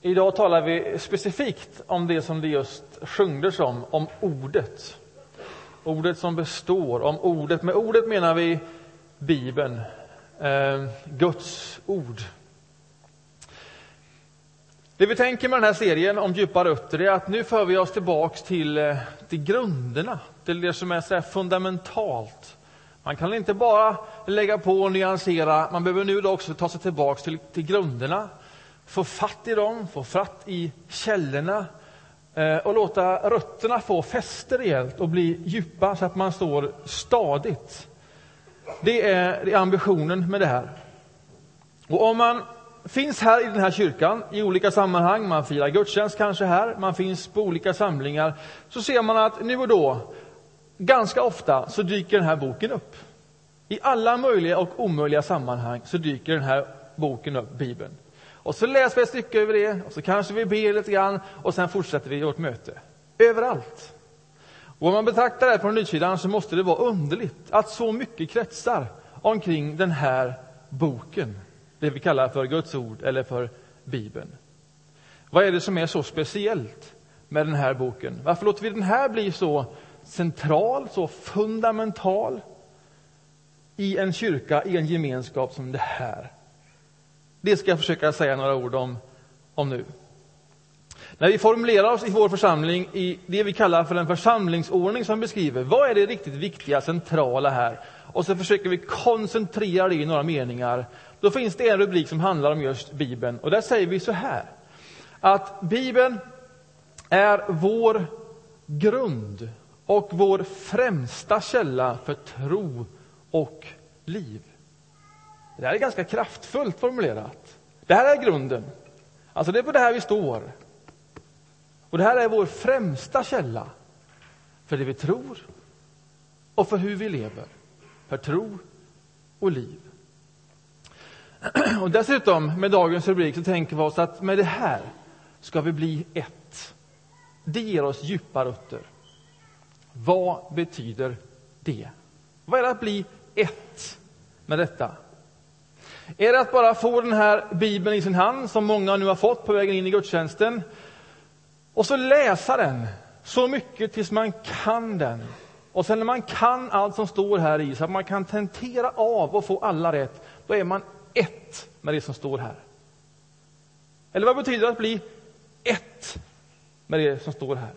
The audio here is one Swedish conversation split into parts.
Idag talar vi specifikt om det som det just sjungdes om, om ordet. Ordet som består, om ordet. Med ordet menar vi Bibeln, eh, Guds ord. Det vi tänker med den här serien om djupa rötter är att nu för vi oss tillbaks till, eh, till grunderna, till det som är så fundamentalt. Man kan inte bara lägga på och nyansera, man behöver nu också ta sig tillbaks till, till grunderna få fatt i dem, få fatt i källorna eh, och låta rötterna få fäste rejält och bli djupa så att man står stadigt. Det är ambitionen med det här. Och om man finns här i den här kyrkan i olika sammanhang, man firar gudstjänst kanske här, man finns på olika samlingar, så ser man att nu och då, ganska ofta, så dyker den här boken upp. I alla möjliga och omöjliga sammanhang så dyker den här boken upp, Bibeln. Och så läser vi ett stycke över det, och så kanske vi ber lite grann och sen fortsätter vi vårt möte. Överallt. Och om man betraktar det här från utsidan så måste det vara underligt att så mycket kretsar omkring den här boken. Det vi kallar för Guds ord eller för Bibeln. Vad är det som är så speciellt med den här boken? Varför låter vi den här bli så central, så fundamental i en kyrka, i en gemenskap som det här? Det ska jag försöka säga några ord om, om nu. När vi formulerar oss i vår församling i det vi kallar för en församlingsordning som beskriver vad är det riktigt viktiga, centrala här och så försöker vi koncentrera det i några meningar. Då finns det en rubrik som handlar om just Bibeln och där säger vi så här att Bibeln är vår grund och vår främsta källa för tro och liv. Det här är ganska kraftfullt formulerat. Det här är grunden. Alltså det är på det här vi står. Och det här är vår främsta källa för det vi tror och för hur vi lever. För tro och liv. Och dessutom, med dagens rubrik, så tänker vi oss att med det här ska vi bli ett. Det ger oss djupa rötter. Vad betyder det? Vad är det att bli ett med detta? Är det att bara få den här bibeln i sin hand, som många nu har fått på vägen in i gudstjänsten, och så läsa den så mycket tills man kan den. Och sen när man kan allt som står här i, så att man kan tentera av och få alla rätt, då är man ett med det som står här. Eller vad betyder det att bli ett med det som står här?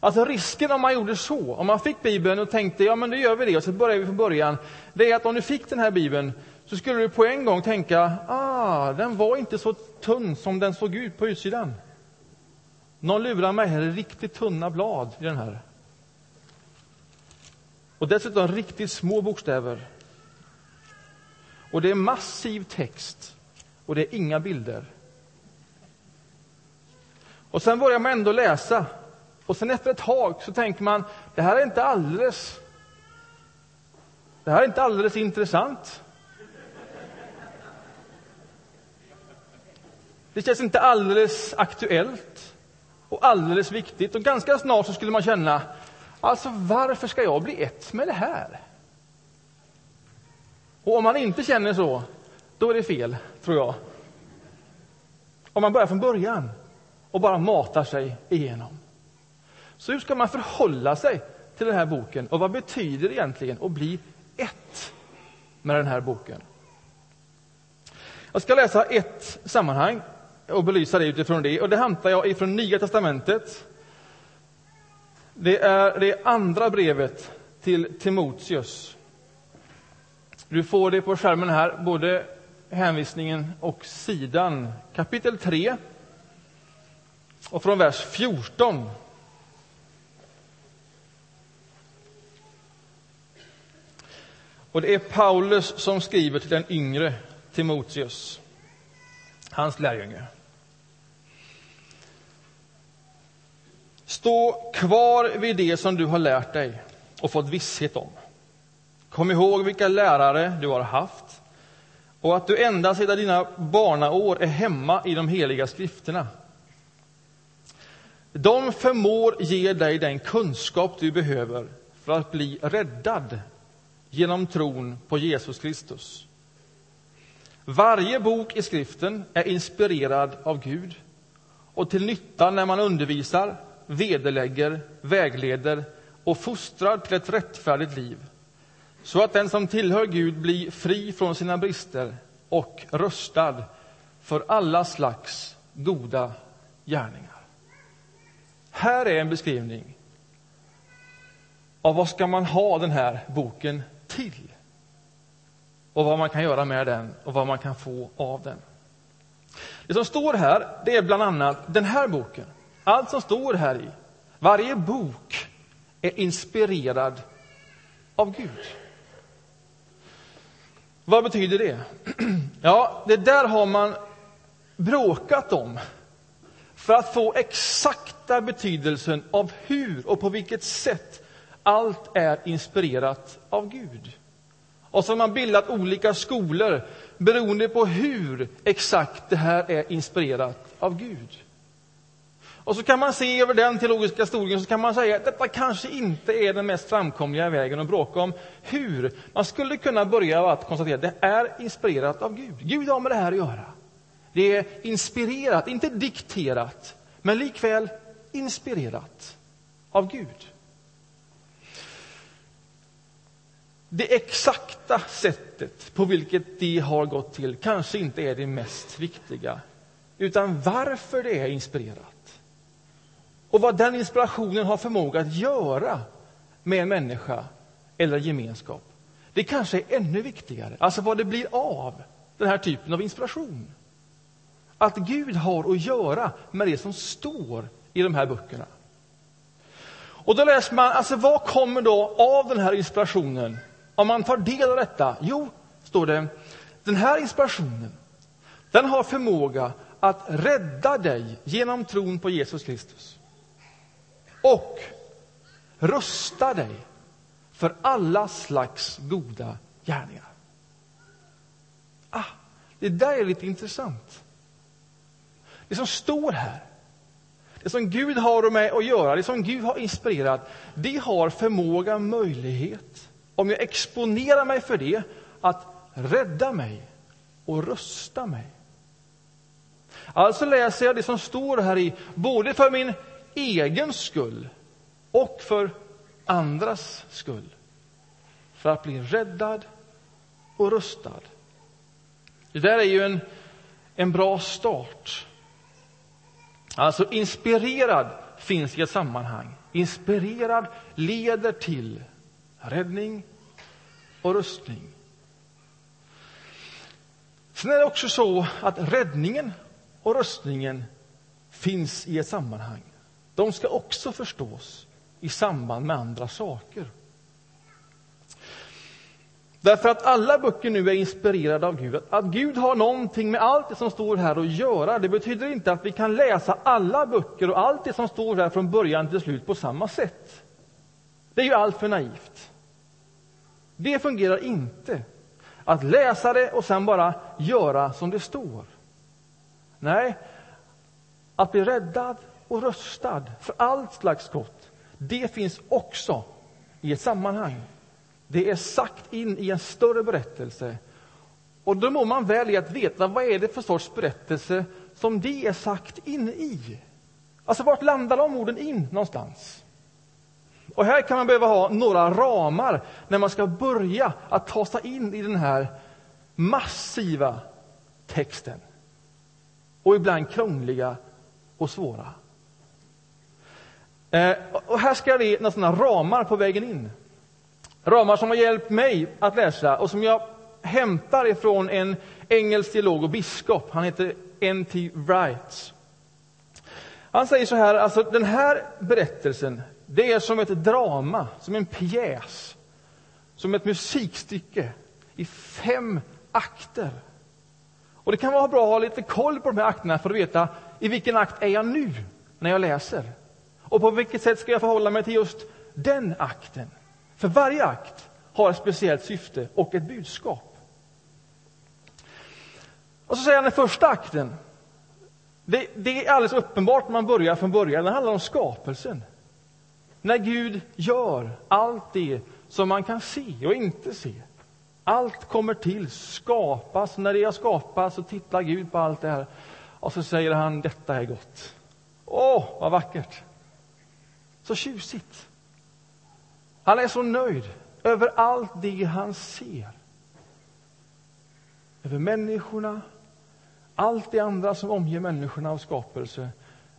Alltså risken om man gjorde så, om man fick Bibeln och tänkte ja men då gör vi det och så börjar vi från början. Det är att om du fick den här Bibeln så skulle du på en gång tänka, ah, den var inte så tunn som den såg ut på utsidan. Någon lurar mig, här är riktigt tunna blad i den här. Och dessutom riktigt små bokstäver. Och det är massiv text. Och det är inga bilder. Och sen börjar man ändå läsa. Och sen efter ett tag så tänker man, det här är inte alldeles det här är inte alldeles intressant. Det känns inte alldeles aktuellt och alldeles viktigt. Och ganska snart så skulle man känna, alltså varför ska jag bli ett med det här? Och om man inte känner så, då är det fel, tror jag. Om man börjar från början och bara matar sig igenom. Så hur ska man förhålla sig till den här boken? Och vad betyder det egentligen att bli ett med den här boken? Jag ska läsa ett sammanhang och belysa det utifrån det. Och det hämtar jag ifrån Nya testamentet. Det är det andra brevet till Timoteus. Du får det på skärmen här, både hänvisningen och sidan. Kapitel 3 och från vers 14. Och det är Paulus som skriver till den yngre Timoteus, hans lärjunge. Stå kvar vid det som du har lärt dig och fått visshet om. Kom ihåg vilka lärare du har haft och att du ända sedan dina barnaår är hemma i de heliga skrifterna. De förmår ge dig den kunskap du behöver för att bli räddad genom tron på Jesus Kristus. Varje bok i skriften är inspirerad av Gud och till nytta när man undervisar, vederlägger, vägleder och fostrar till ett rättfärdigt liv så att den som tillhör Gud blir fri från sina brister och rustad för alla slags goda gärningar. Här är en beskrivning av vad ska man ha den här boken till och vad man kan göra med den och vad man kan få av den. Det som står här det är bland annat den här boken. Allt som står här i. Varje bok är inspirerad av Gud. Vad betyder det? Ja, det där har man bråkat om för att få exakta betydelsen av hur och på vilket sätt allt är inspirerat av Gud. Och så har man bildat olika skolor beroende på hur exakt det här är inspirerat av Gud. Och så kan man se över den teologiska historien så kan man säga att detta kanske inte är den mest framkomliga vägen att bråka om hur. Man skulle kunna börja med att konstatera att det är inspirerat av Gud. Gud har med det här att göra. Det är inspirerat, inte dikterat, men likväl inspirerat av Gud. Det exakta sättet på vilket det har gått till kanske inte är det mest viktiga, utan varför det är inspirerat. Och vad den inspirationen har förmåga att göra med en människa eller gemenskap. Det kanske är ännu viktigare, alltså vad det blir av den här typen av inspiration. Att Gud har att göra med det som står i de här böckerna. Och då läser man, alltså vad kommer då av den här inspirationen om man tar del av detta? Jo, står det, den här inspirationen, den har förmåga att rädda dig genom tron på Jesus Kristus. Och rusta dig för alla slags goda gärningar. Ah, det där är lite intressant. Det som står här, det som Gud har med att göra, det som Gud har inspirerat, det har förmåga, möjlighet om jag exponerar mig för det, att rädda mig och rusta mig. Alltså läser jag det som står här i, både för min egen skull och för andras skull. För att bli räddad och rustad. Det där är ju en, en bra start. Alltså inspirerad finns i ett sammanhang. Inspirerad leder till räddning och rustning. Sen är det också så att räddningen och rustningen finns i ett sammanhang. De ska också förstås i samband med andra saker. Därför att alla böcker nu är inspirerade av Gud. Att Gud har någonting med allt det som står här att göra, det betyder inte att vi kan läsa alla böcker och allt det som står här från början till slut på samma sätt. Det är ju alltför naivt. Det fungerar inte. Att läsa det och sen bara göra som det står. Nej, att bli räddad och röstad för allt slags gott, det finns också i ett sammanhang. Det är sagt in i en större berättelse. Och då mår man väl i att veta vad är det för sorts berättelse som det är sagt in i. Alltså, vart landar de orden in någonstans? Och här kan man behöva ha några ramar när man ska börja att ta sig in i den här massiva texten. Och ibland krångliga och svåra. Eh, och här ska jag ge några sådana ramar på vägen in. Ramar som har hjälpt mig att läsa och som jag hämtar ifrån en engelsk teolog och biskop. Han heter N.T. Wright. Han säger så här, alltså den här berättelsen, det är som ett drama, som en pjäs, som ett musikstycke i fem akter. Och Det kan vara bra att ha lite koll på de här akterna för att veta i vilken akt är jag nu när jag läser. Och på vilket sätt ska jag förhålla mig till just den akten. För varje akt har ett speciellt syfte och ett budskap. Och så säger han den första akten. Det, det, är alldeles uppenbart när man börjar från början. Den handlar om skapelsen. När Gud gör allt det som man kan se och inte se. Allt kommer till, skapas. När det har skapats så tittar Gud på allt det här och så säger han detta är gott. Åh, vad vackert! Så tjusigt. Han är så nöjd över allt det han ser. Över människorna, allt det andra som omger människorna av skapelse.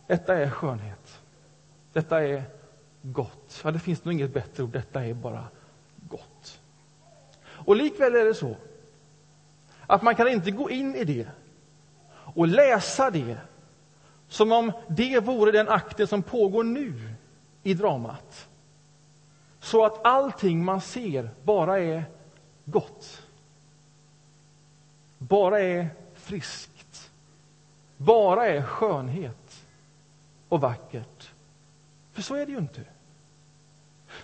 Detta är skönhet. Detta är gott. Ja, det finns nog inget bättre ord. Detta är bara gott. Och likväl är det så att man kan inte gå in i det och läsa det som om det vore den akten som pågår nu i dramat. Så att allting man ser bara är gott. Bara är friskt. Bara är skönhet och vackert. För så är det ju inte.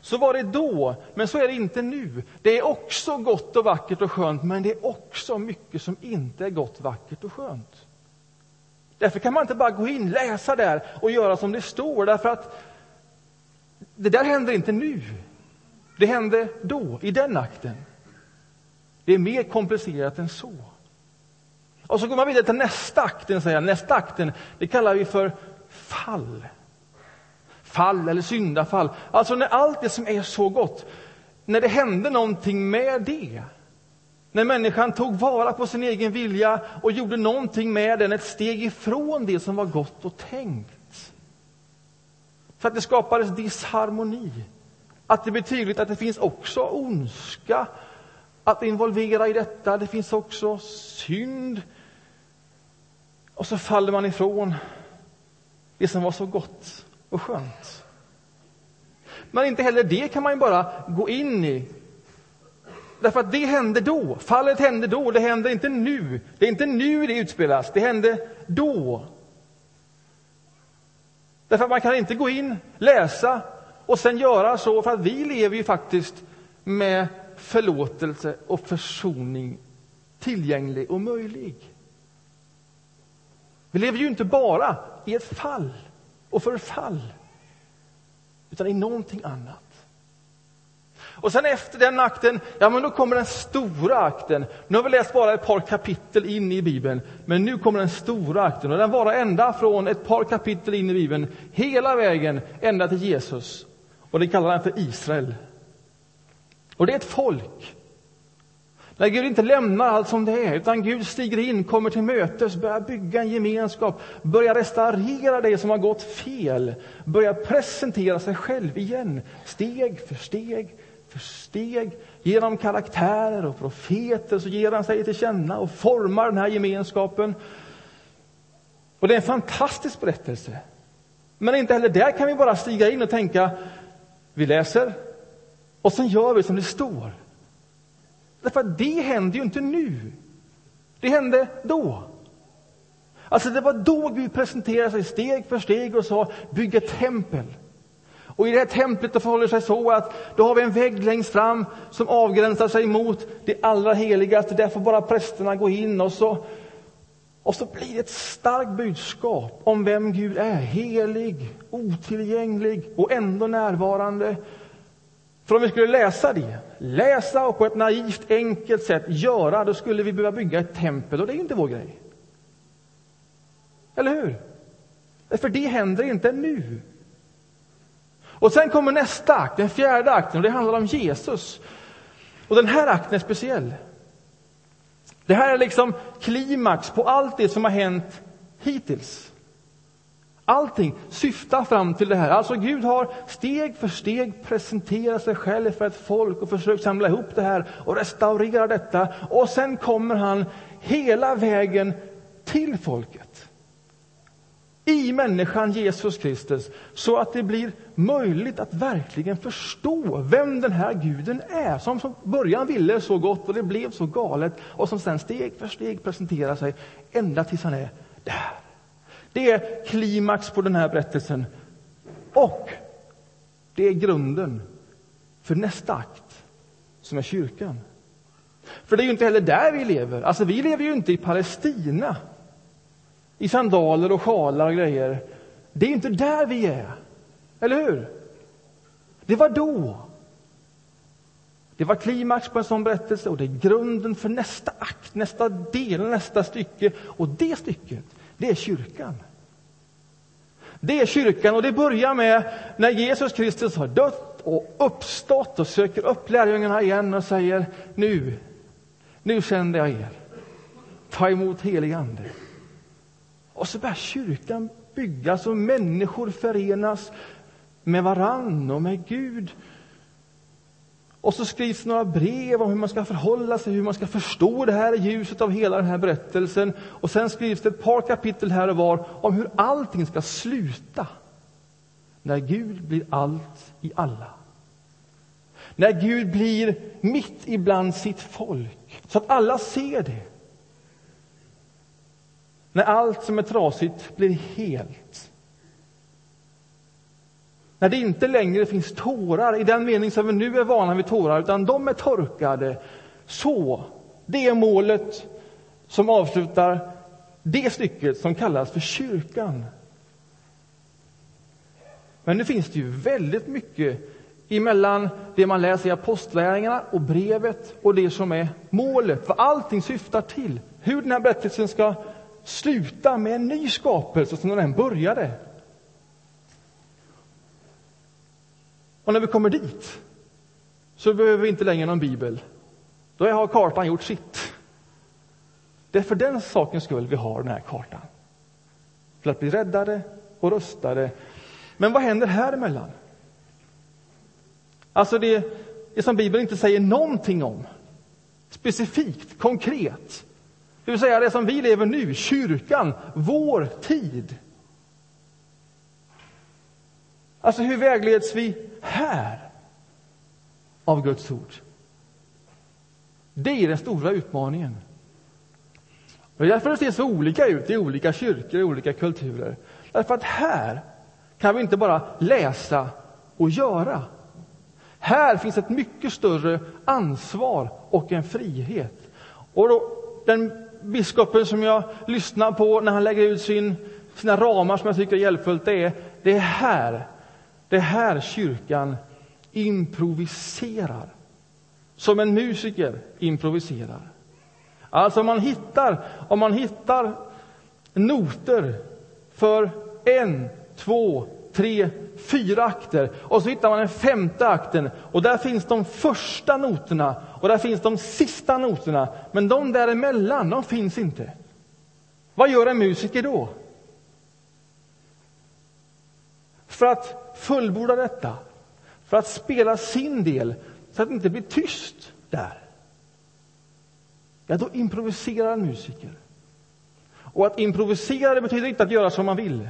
Så var det då, men så är det inte nu. Det är också gott och vackert och skönt, men det är också mycket som inte är gott, vackert och skönt. Därför kan man inte bara gå in, läsa där och göra som det står, därför att det där händer inte nu. Det hände då, i den akten. Det är mer komplicerat än så. Och så går man vidare till nästa akten, säger Nästa akten, det kallar vi för fall. Fall eller syndafall. Alltså när allt det som är så gott, när det hände någonting med det. När människan tog vara på sin egen vilja och gjorde någonting med den, ett steg ifrån det som var gott och tänkt. För att det skapades disharmoni. Att det blir tydligt att det finns också ondska att involvera i detta. Det finns också synd. Och så faller man ifrån det som var så gott och skönt. Men inte heller det kan man bara gå in i. Därför att det hände då. Fallet hände då, det händer inte nu. Det är inte nu det utspelas, det hände då. Därför att man kan inte gå in, läsa och sen göra så, för att vi lever ju faktiskt med förlåtelse och försoning tillgänglig och möjlig. Vi lever ju inte bara i ett fall och förfall, utan i någonting annat. Och sen efter den akten, ja men då kommer den stora akten. Nu har vi läst bara ett par kapitel in i Bibeln, men nu kommer den stora akten. Och den varar ända från ett par kapitel in i Bibeln, hela vägen ända till Jesus. Och det kallar han för Israel. Och det är ett folk. När Gud inte lämnar allt som det är, utan Gud stiger in, kommer till mötes, börjar bygga en gemenskap, börjar restaurera det som har gått fel, börjar presentera sig själv igen, steg för steg för steg. Genom karaktärer och profeter så ger han sig till känna och formar den här gemenskapen. Och det är en fantastisk berättelse. Men inte heller där kan vi bara stiga in och tänka, vi läser och sen gör vi som det står. Därför att det händer ju inte nu. Det hände då. Alltså det var då Gud presenterade sig steg för steg och sa, bygg ett tempel. Och i det här templet det förhåller sig så att då har vi en vägg längst fram som avgränsar sig mot det allra heligaste. Där får bara prästerna gå in och så, och så blir det ett starkt budskap om vem Gud är. Helig, otillgänglig och ändå närvarande. För om vi skulle läsa det, läsa och på ett naivt enkelt sätt göra, då skulle vi behöva bygga ett tempel och det är ju inte vår grej. Eller hur? För det händer inte nu. Och sen kommer nästa akt, den fjärde akten, och det handlar om Jesus. Och den här akten är speciell. Det här är liksom klimax på allt det som har hänt hittills. Allting syftar fram till det här. Alltså Gud har steg för steg presenterat sig själv för ett folk och försökt samla ihop det här och restaurera detta. Och sen kommer han hela vägen till folket i människan Jesus Kristus så att det blir möjligt att verkligen förstå vem den här guden är som från början ville så gott och det blev så galet och som sen steg för steg presenterar sig ända tills han är där. Det är klimax på den här berättelsen. Och det är grunden för nästa akt, som är kyrkan. För det är ju inte heller där vi lever. Alltså, vi lever ju inte i Palestina i sandaler och sjalar och grejer. Det är inte där vi är. Eller hur? Det var då. Det var klimax på en sån berättelse och det är grunden för nästa akt, nästa del, nästa stycke. Och det stycket, det är kyrkan. Det är kyrkan och det börjar med när Jesus Kristus har dött och uppstått och söker upp lärjungarna igen och säger nu, nu sänder jag er. Ta emot helig ande. Och så börjar kyrkan byggas och människor förenas med varann och med Gud. Och så skrivs några brev om hur man ska förhålla sig, hur man ska förstå det här i ljuset av hela den här berättelsen. Och sen skrivs det ett par kapitel här och var om hur allting ska sluta. När Gud blir allt i alla. När Gud blir mitt ibland sitt folk, så att alla ser det. När allt som är trasigt blir helt. När det inte längre finns tårar i den mening som vi nu är vana vid tårar, utan de är torkade. Så, det är målet som avslutar det stycket som kallas för kyrkan. Men nu finns det ju väldigt mycket emellan det man läser i Apostlagärningarna och brevet och det som är målet, vad allting syftar till. Hur den här berättelsen ska sluta med en ny skapelse som den började. Och när vi kommer dit så behöver vi inte längre någon bibel. Då har kartan gjort sitt. Det är för den sakens skull vi har den här kartan. För att bli räddade och rustade. Men vad händer här emellan? Alltså det, det som Bibeln inte säger någonting om. Specifikt, konkret. Det vill säga det som vi lever nu, kyrkan, vår tid. Alltså hur vägleds vi här av Guds ord? Det är den stora utmaningen. Det är därför det ser så olika ut i olika kyrkor och olika kulturer. Därför att här kan vi inte bara läsa och göra. Här finns ett mycket större ansvar och en frihet. Och då, den biskopen som jag lyssnar på när han lägger ut sin, sina ramar som jag tycker är hjälpfullt, det är det är här, det är här kyrkan improviserar. Som en musiker improviserar. Alltså om man hittar, om man hittar noter för en, två, tre, fyra akter och så hittar man den femte akten och där finns de första noterna och där finns de sista noterna. Men de däremellan, de finns inte. Vad gör en musiker då? För att fullborda detta, för att spela sin del så att det inte blir tyst där. Ja, då improviserar en musiker. Och att improvisera det betyder inte att göra som man vill.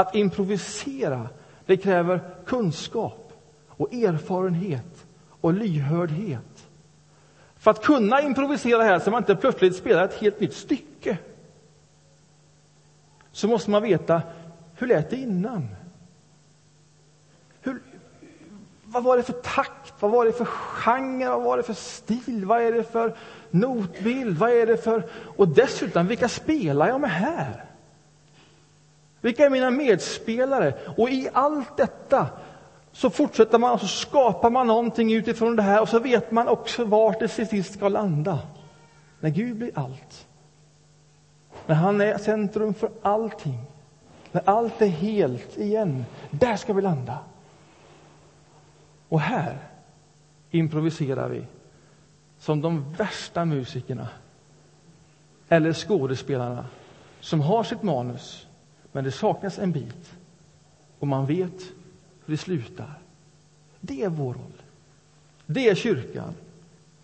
Att improvisera, det kräver kunskap och erfarenhet och lyhördhet. För att kunna improvisera här, så man inte plötsligt spelar ett helt nytt stycke, så måste man veta, hur lät det innan? Hur, vad var det för takt? Vad var det för genre? Vad var det för stil? Vad är det för notbild? Vad är det för... Och dessutom, vilka spelar jag med här? Vilka är mina medspelare? Och i allt detta så fortsätter man och så skapar man någonting utifrån det här och så vet man också vart det till sist ska landa. När Gud blir allt. När han är centrum för allting. När allt är helt igen. Där ska vi landa. Och här improviserar vi som de värsta musikerna eller skådespelarna som har sitt manus men det saknas en bit och man vet hur det slutar. Det är vår roll. Det är kyrkan.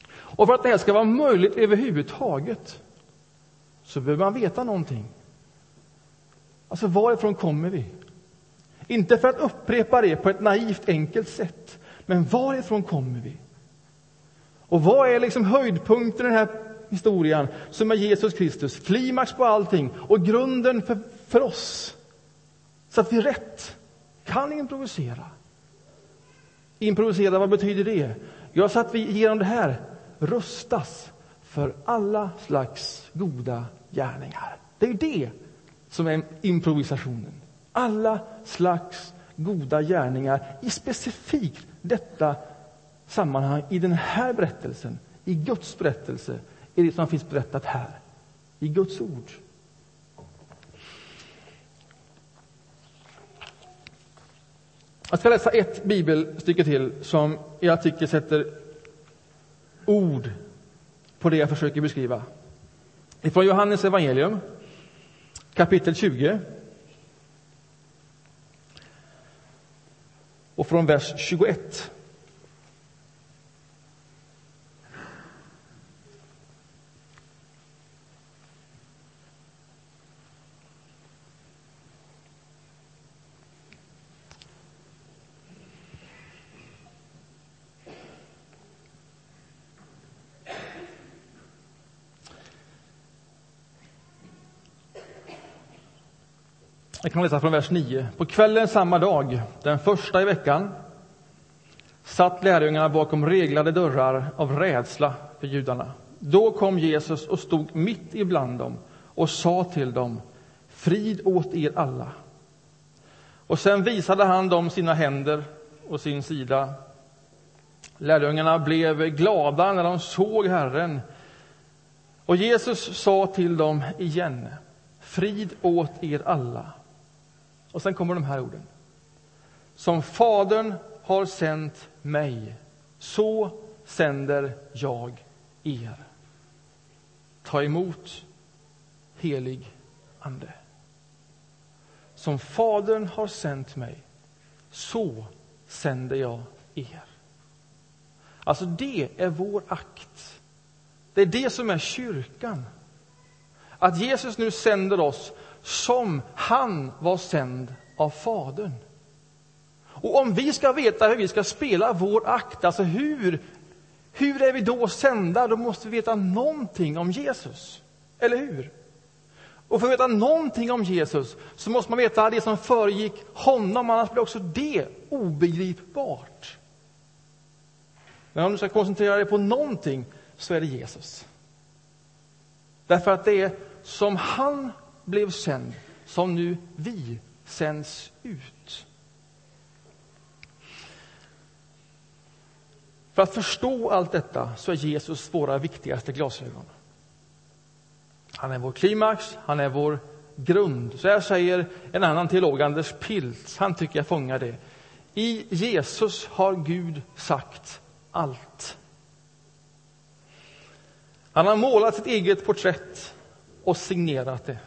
Och för att det här ska vara möjligt överhuvudtaget så behöver man veta någonting. Alltså, varifrån kommer vi? Inte för att upprepa det på ett naivt enkelt sätt, men varifrån kommer vi? Och vad är liksom höjdpunkten i den här historien som är Jesus Kristus, klimax på allting och grunden för för oss. Så att vi rätt kan improvisera. Improvisera, vad betyder det? Ja, så att vi genom det här rustas för alla slags goda gärningar. Det är det som är improvisationen. Alla slags goda gärningar i specifikt detta sammanhang i den här berättelsen, i Guds berättelse, i det som finns berättat här, i Guds ord. Jag ska läsa ett bibelstycke till som jag tycker sätter ord på det jag försöker beskriva. Ifrån Johannes evangelium, kapitel 20. Och från vers 21. Jag kan läsa från vers 9. På kvällen samma dag, den första i veckan, satt lärjungarna bakom reglade dörrar av rädsla för judarna. Då kom Jesus och stod mitt ibland dem och sa till dem, frid åt er alla. Och sen visade han dem sina händer och sin sida. Lärjungarna blev glada när de såg Herren. Och Jesus sa till dem igen, frid åt er alla. Och sen kommer de här orden. Som Fadern har sänt mig, så sänder jag er. Ta emot helig Ande. Som Fadern har sänt mig, så sänder jag er. Alltså, det är vår akt. Det är det som är kyrkan. Att Jesus nu sänder oss som han var sänd av Fadern. Och om vi ska veta hur vi ska spela vår akt, alltså hur, hur är vi då sända? Då måste vi veta någonting om Jesus. Eller hur? Och för att veta någonting om Jesus så måste man veta det som föregick honom, annars blir också det obegripbart. Men om du ska koncentrera dig på någonting så är det Jesus. Därför att det är som han blev sänd som nu vi sänds ut. För att förstå allt detta så är Jesus våra viktigaste glasögon. Han är vår klimax, han är vår grund. Så här säger en annan teolog, Anders Piltz. han tycker jag fångar det. I Jesus har Gud sagt allt. Han har målat sitt eget porträtt och signerat det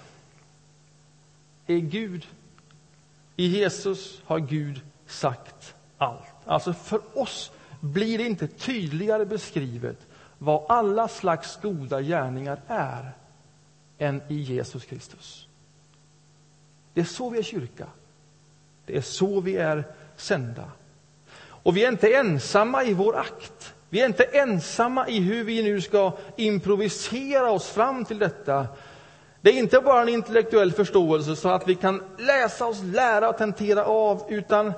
är Gud. I Jesus har Gud sagt allt. Alltså för oss blir det inte tydligare beskrivet vad alla slags goda gärningar är än i Jesus Kristus. Det är så vi är kyrka. Det är så vi är sända. Och vi är inte ensamma i vår akt. Vi är inte ensamma i hur vi nu ska improvisera oss fram till detta det är inte bara en intellektuell förståelse så att vi kan läsa oss, lära och tentera av, utan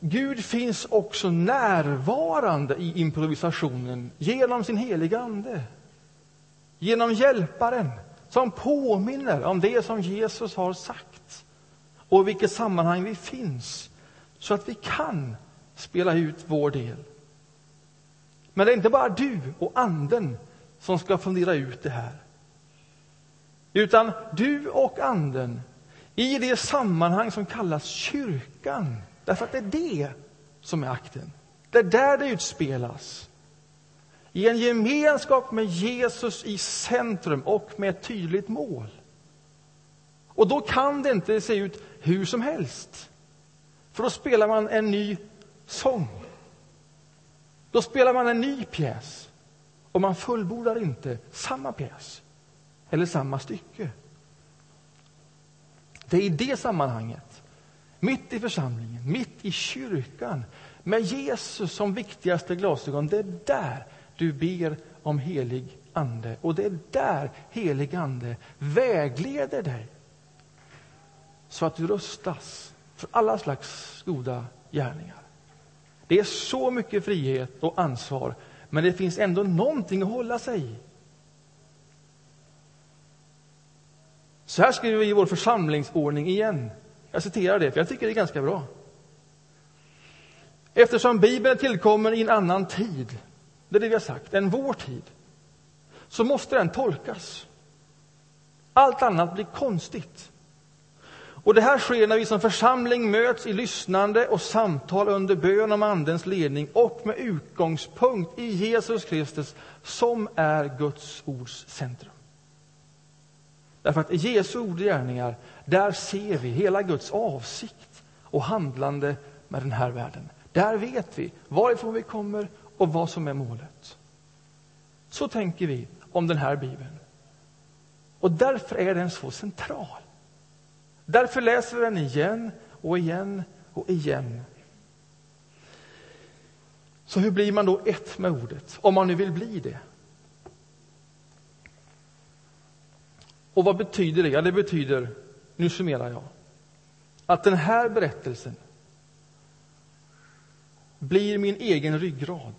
Gud finns också närvarande i improvisationen genom sin heliga Ande. Genom Hjälparen som påminner om det som Jesus har sagt och i vilket sammanhang vi finns, så att vi kan spela ut vår del. Men det är inte bara du och Anden som ska fundera ut det här. Utan du och Anden i det sammanhang som kallas kyrkan. Därför att det är det som är akten. Det är där det utspelas. I en gemenskap med Jesus i centrum och med ett tydligt mål. Och då kan det inte se ut hur som helst. För då spelar man en ny sång. Då spelar man en ny pjäs. Och man fullbordar inte samma pjäs eller samma stycke. Det är i det sammanhanget, mitt i församlingen, mitt i kyrkan med Jesus som viktigaste glasögon, det är där du ber om helig Ande. Och det är där helig Ande vägleder dig så att du rustas för alla slags goda gärningar. Det är så mycket frihet och ansvar, men det finns ändå någonting att hålla sig i. Så här skriver vi i vår församlingsordning igen. Jag citerar det, för jag tycker det är ganska bra. Eftersom Bibeln tillkommer i en annan tid, det är det vi har sagt, än vår tid, så måste den tolkas. Allt annat blir konstigt. Och Det här sker när vi som församling möts i lyssnande och samtal under bön om Andens ledning och med utgångspunkt i Jesus Kristus som är Guds ords centrum. Därför att i Jesu ord och gärningar, där ser vi hela Guds avsikt och handlande med den här världen. Där vet vi varifrån vi kommer och vad som är målet. Så tänker vi om den här Bibeln. Och därför är den så central. Därför läser vi den igen och igen och igen. Så hur blir man då ett med ordet, om man nu vill bli det? Och vad betyder det? Ja, det betyder, nu summerar jag, att den här berättelsen blir min egen ryggrad.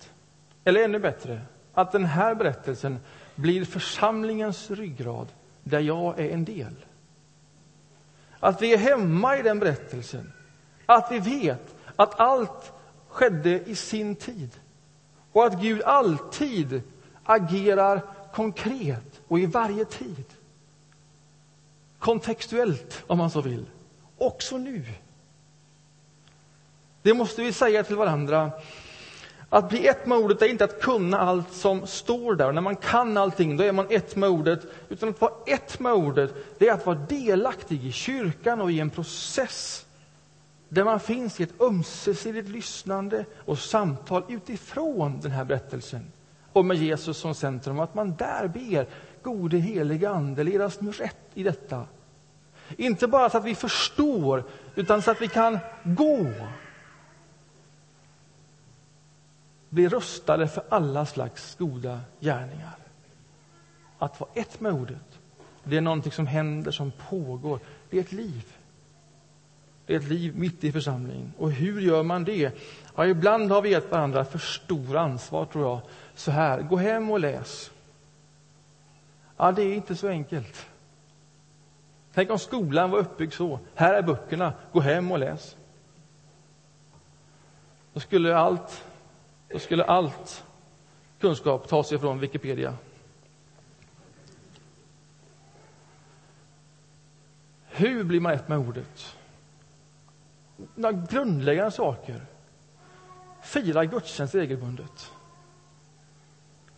Eller ännu bättre, att den här berättelsen blir församlingens ryggrad där jag är en del. Att vi är hemma i den berättelsen. Att vi vet att allt skedde i sin tid. Och att Gud alltid agerar konkret och i varje tid. Kontextuellt, om man så vill. Också nu. Det måste vi säga till varandra. Att bli ett med ordet är inte att kunna allt som står där. Och när man kan allting, då är man ett med ordet. Utan att vara ett med ordet, det är att vara delaktig i kyrkan och i en process där man finns i ett ömsesidigt lyssnande och samtal utifrån den här berättelsen och med Jesus som centrum. Att man där ber gode helige Ande, ledas nu rätt i detta. Inte bara så att vi förstår, utan så att vi kan gå bli rustade för alla slags goda gärningar. Att vara ett med ordet, det är någonting som händer, som pågår. Det är ett liv. Det är ett liv mitt i församlingen. Och hur gör man det? Ja, ibland har vi gett varandra för stort ansvar, tror jag. Så här, gå hem och läs. Ja, det är inte så enkelt. Tänk om skolan var uppbyggd så. Här är böckerna, gå hem och läs. Då skulle allt då skulle allt kunskap tas ifrån Wikipedia. Hur blir man ett med ordet? Några grundläggande saker. Fira gudstjänst regelbundet.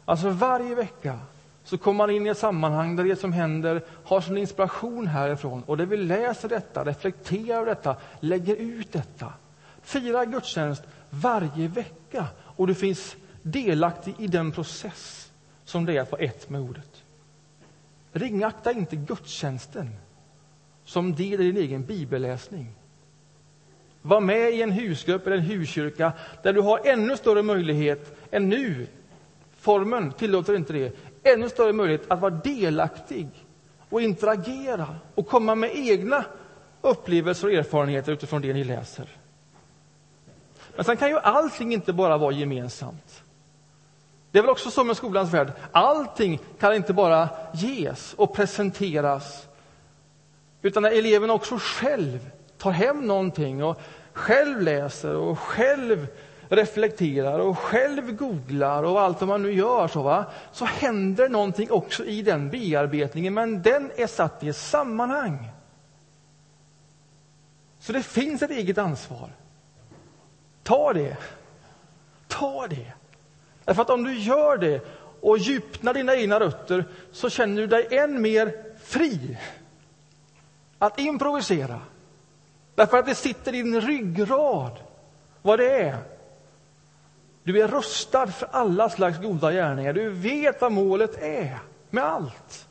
Alltså varje vecka så kommer man in i ett sammanhang där det som händer har sin inspiration härifrån och där vi läser detta, reflekterar detta, lägger ut detta. Fira gudstjänst varje vecka och du finns delaktig i den process som det är att vara ett med ordet. Ringakta inte gudstjänsten som del i din egen bibelläsning. Var med i en husgrupp eller en huskyrka där du har ännu större möjlighet än nu. Formen tillåter inte det. Ännu större möjlighet att vara delaktig och interagera och komma med egna upplevelser och erfarenheter utifrån det ni läser. Men sen kan ju allting inte bara vara gemensamt. Det är väl också så med skolans värld. Allting kan inte bara ges och presenteras. Utan när eleven också själv tar hem någonting och själv läser och själv reflekterar och själv googlar och allt vad man nu gör så, va? så händer någonting också i den bearbetningen, men den är satt i ett sammanhang. Så det finns ett eget ansvar. Ta det. Ta det. Därför att om du gör det och djupnar dina egna rötter så känner du dig än mer fri att improvisera. Därför att det sitter i din ryggrad vad det är. Du är rustad för alla slags goda gärningar. Du vet vad målet är med allt.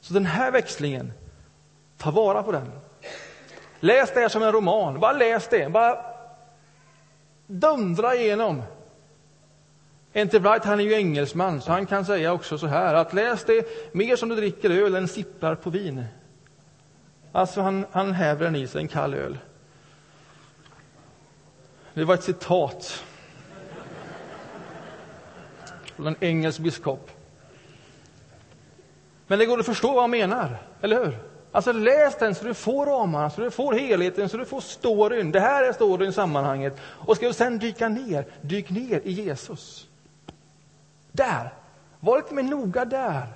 Så den här växlingen, ta vara på den. Läs det här som en roman. Bara läs det. Bara dundra igenom. Enter Wright han är ju engelsman, så han kan säga också så här att läs det mer som du dricker öl än sipprar på vin. Alltså han, han häver den i sig, en kall öl. Det var ett citat från en engelsk biskop. Men det går att förstå vad han menar, eller hur? Alltså läs den så du får ramarna, så du får helheten, så du får storyn. Det här är storyn, i sammanhanget. Och ska du sen dyka ner, dyk ner i Jesus. Där! Var lite mer noga där.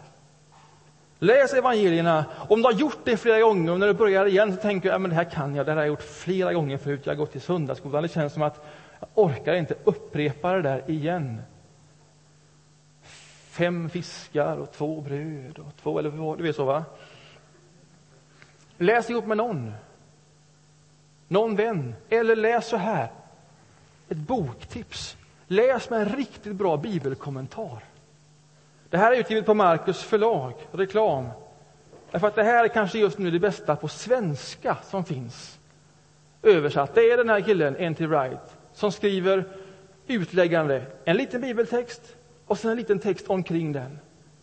Läs evangelierna. Om du har gjort det flera gånger och när du börjar igen så tänker du att det här kan jag, det här har jag gjort flera gånger förut. Jag har gått i söndagsskolan. Det känns som att jag orkar inte upprepa det där igen. Fem fiskar och två bröd och två, eller du vet så va? Läs ihop med någon. Någon vän. Eller läs så här. Ett boktips. Läs med en riktigt bra bibelkommentar. Det här är utgivet på Marcus förlag, reklam. Därför att det här är kanske just nu det bästa på svenska som finns översatt. Det är den här killen, N.T. Wright, som skriver utläggande, en liten bibeltext och sen en liten text omkring den.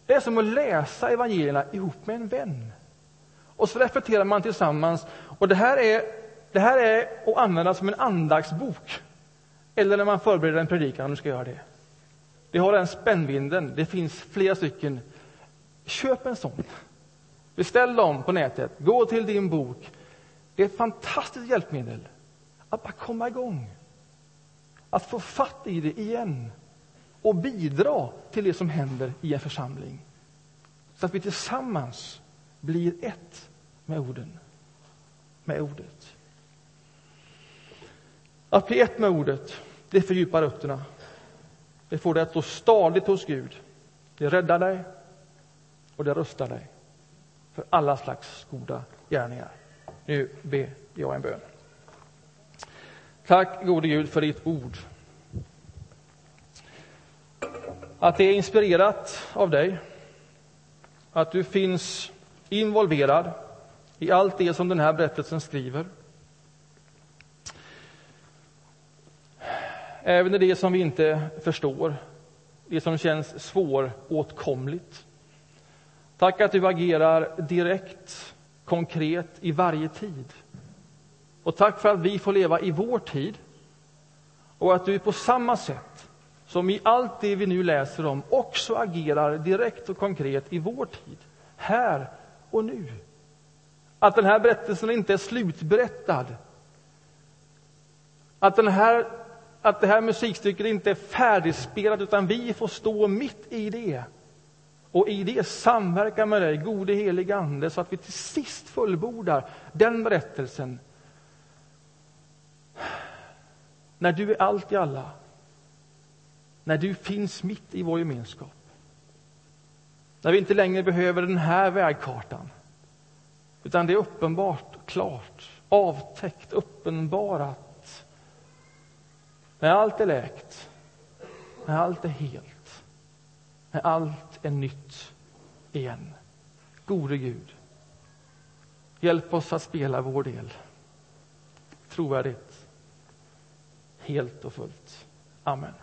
Det är som att läsa evangelierna ihop med en vän. Och så reflekterar man tillsammans. Och det här är, det här är att använda som en andaktsbok. Eller när man förbereder en predikan, om du ska göra det. Vi har den spännvinden. Det finns flera stycken. Köp en sån. Beställ dem på nätet. Gå till din bok. Det är ett fantastiskt hjälpmedel att bara komma igång. Att få fatt i det igen och bidra till det som händer i en församling. Så att vi tillsammans blir ett med orden. Med ordet. Att bli ett med ordet, det fördjupar rötterna. Det får dig att stå stadigt hos Gud. Det räddar dig och det rustar dig för alla slags goda gärningar. Nu ber jag en bön. Tack gode Gud för ditt ord. Att det är inspirerat av dig. Att du finns involverad i allt det som den här berättelsen skriver. Även i det som vi inte förstår, det som känns svåråtkomligt. Tack att du agerar direkt, konkret, i varje tid. Och tack för att vi får leva i vår tid och att du på samma sätt som i allt det vi nu läser om också agerar direkt och konkret i vår tid, här och nu. Att den här berättelsen inte är slutberättad. Att, den här, att det här musikstycket inte är färdigspelat, utan vi får stå mitt i det. Och i det samverka med dig, gode helige Ande, så att vi till sist fullbordar den berättelsen. När du är allt i alla. När du finns mitt i vår gemenskap. När vi inte längre behöver den här vägkartan. Utan det är uppenbart, klart, avtäckt, uppenbarat. När allt är läkt, när allt är helt, när allt är nytt igen. Gode Gud, hjälp oss att spela vår del trovärdigt, helt och fullt. Amen.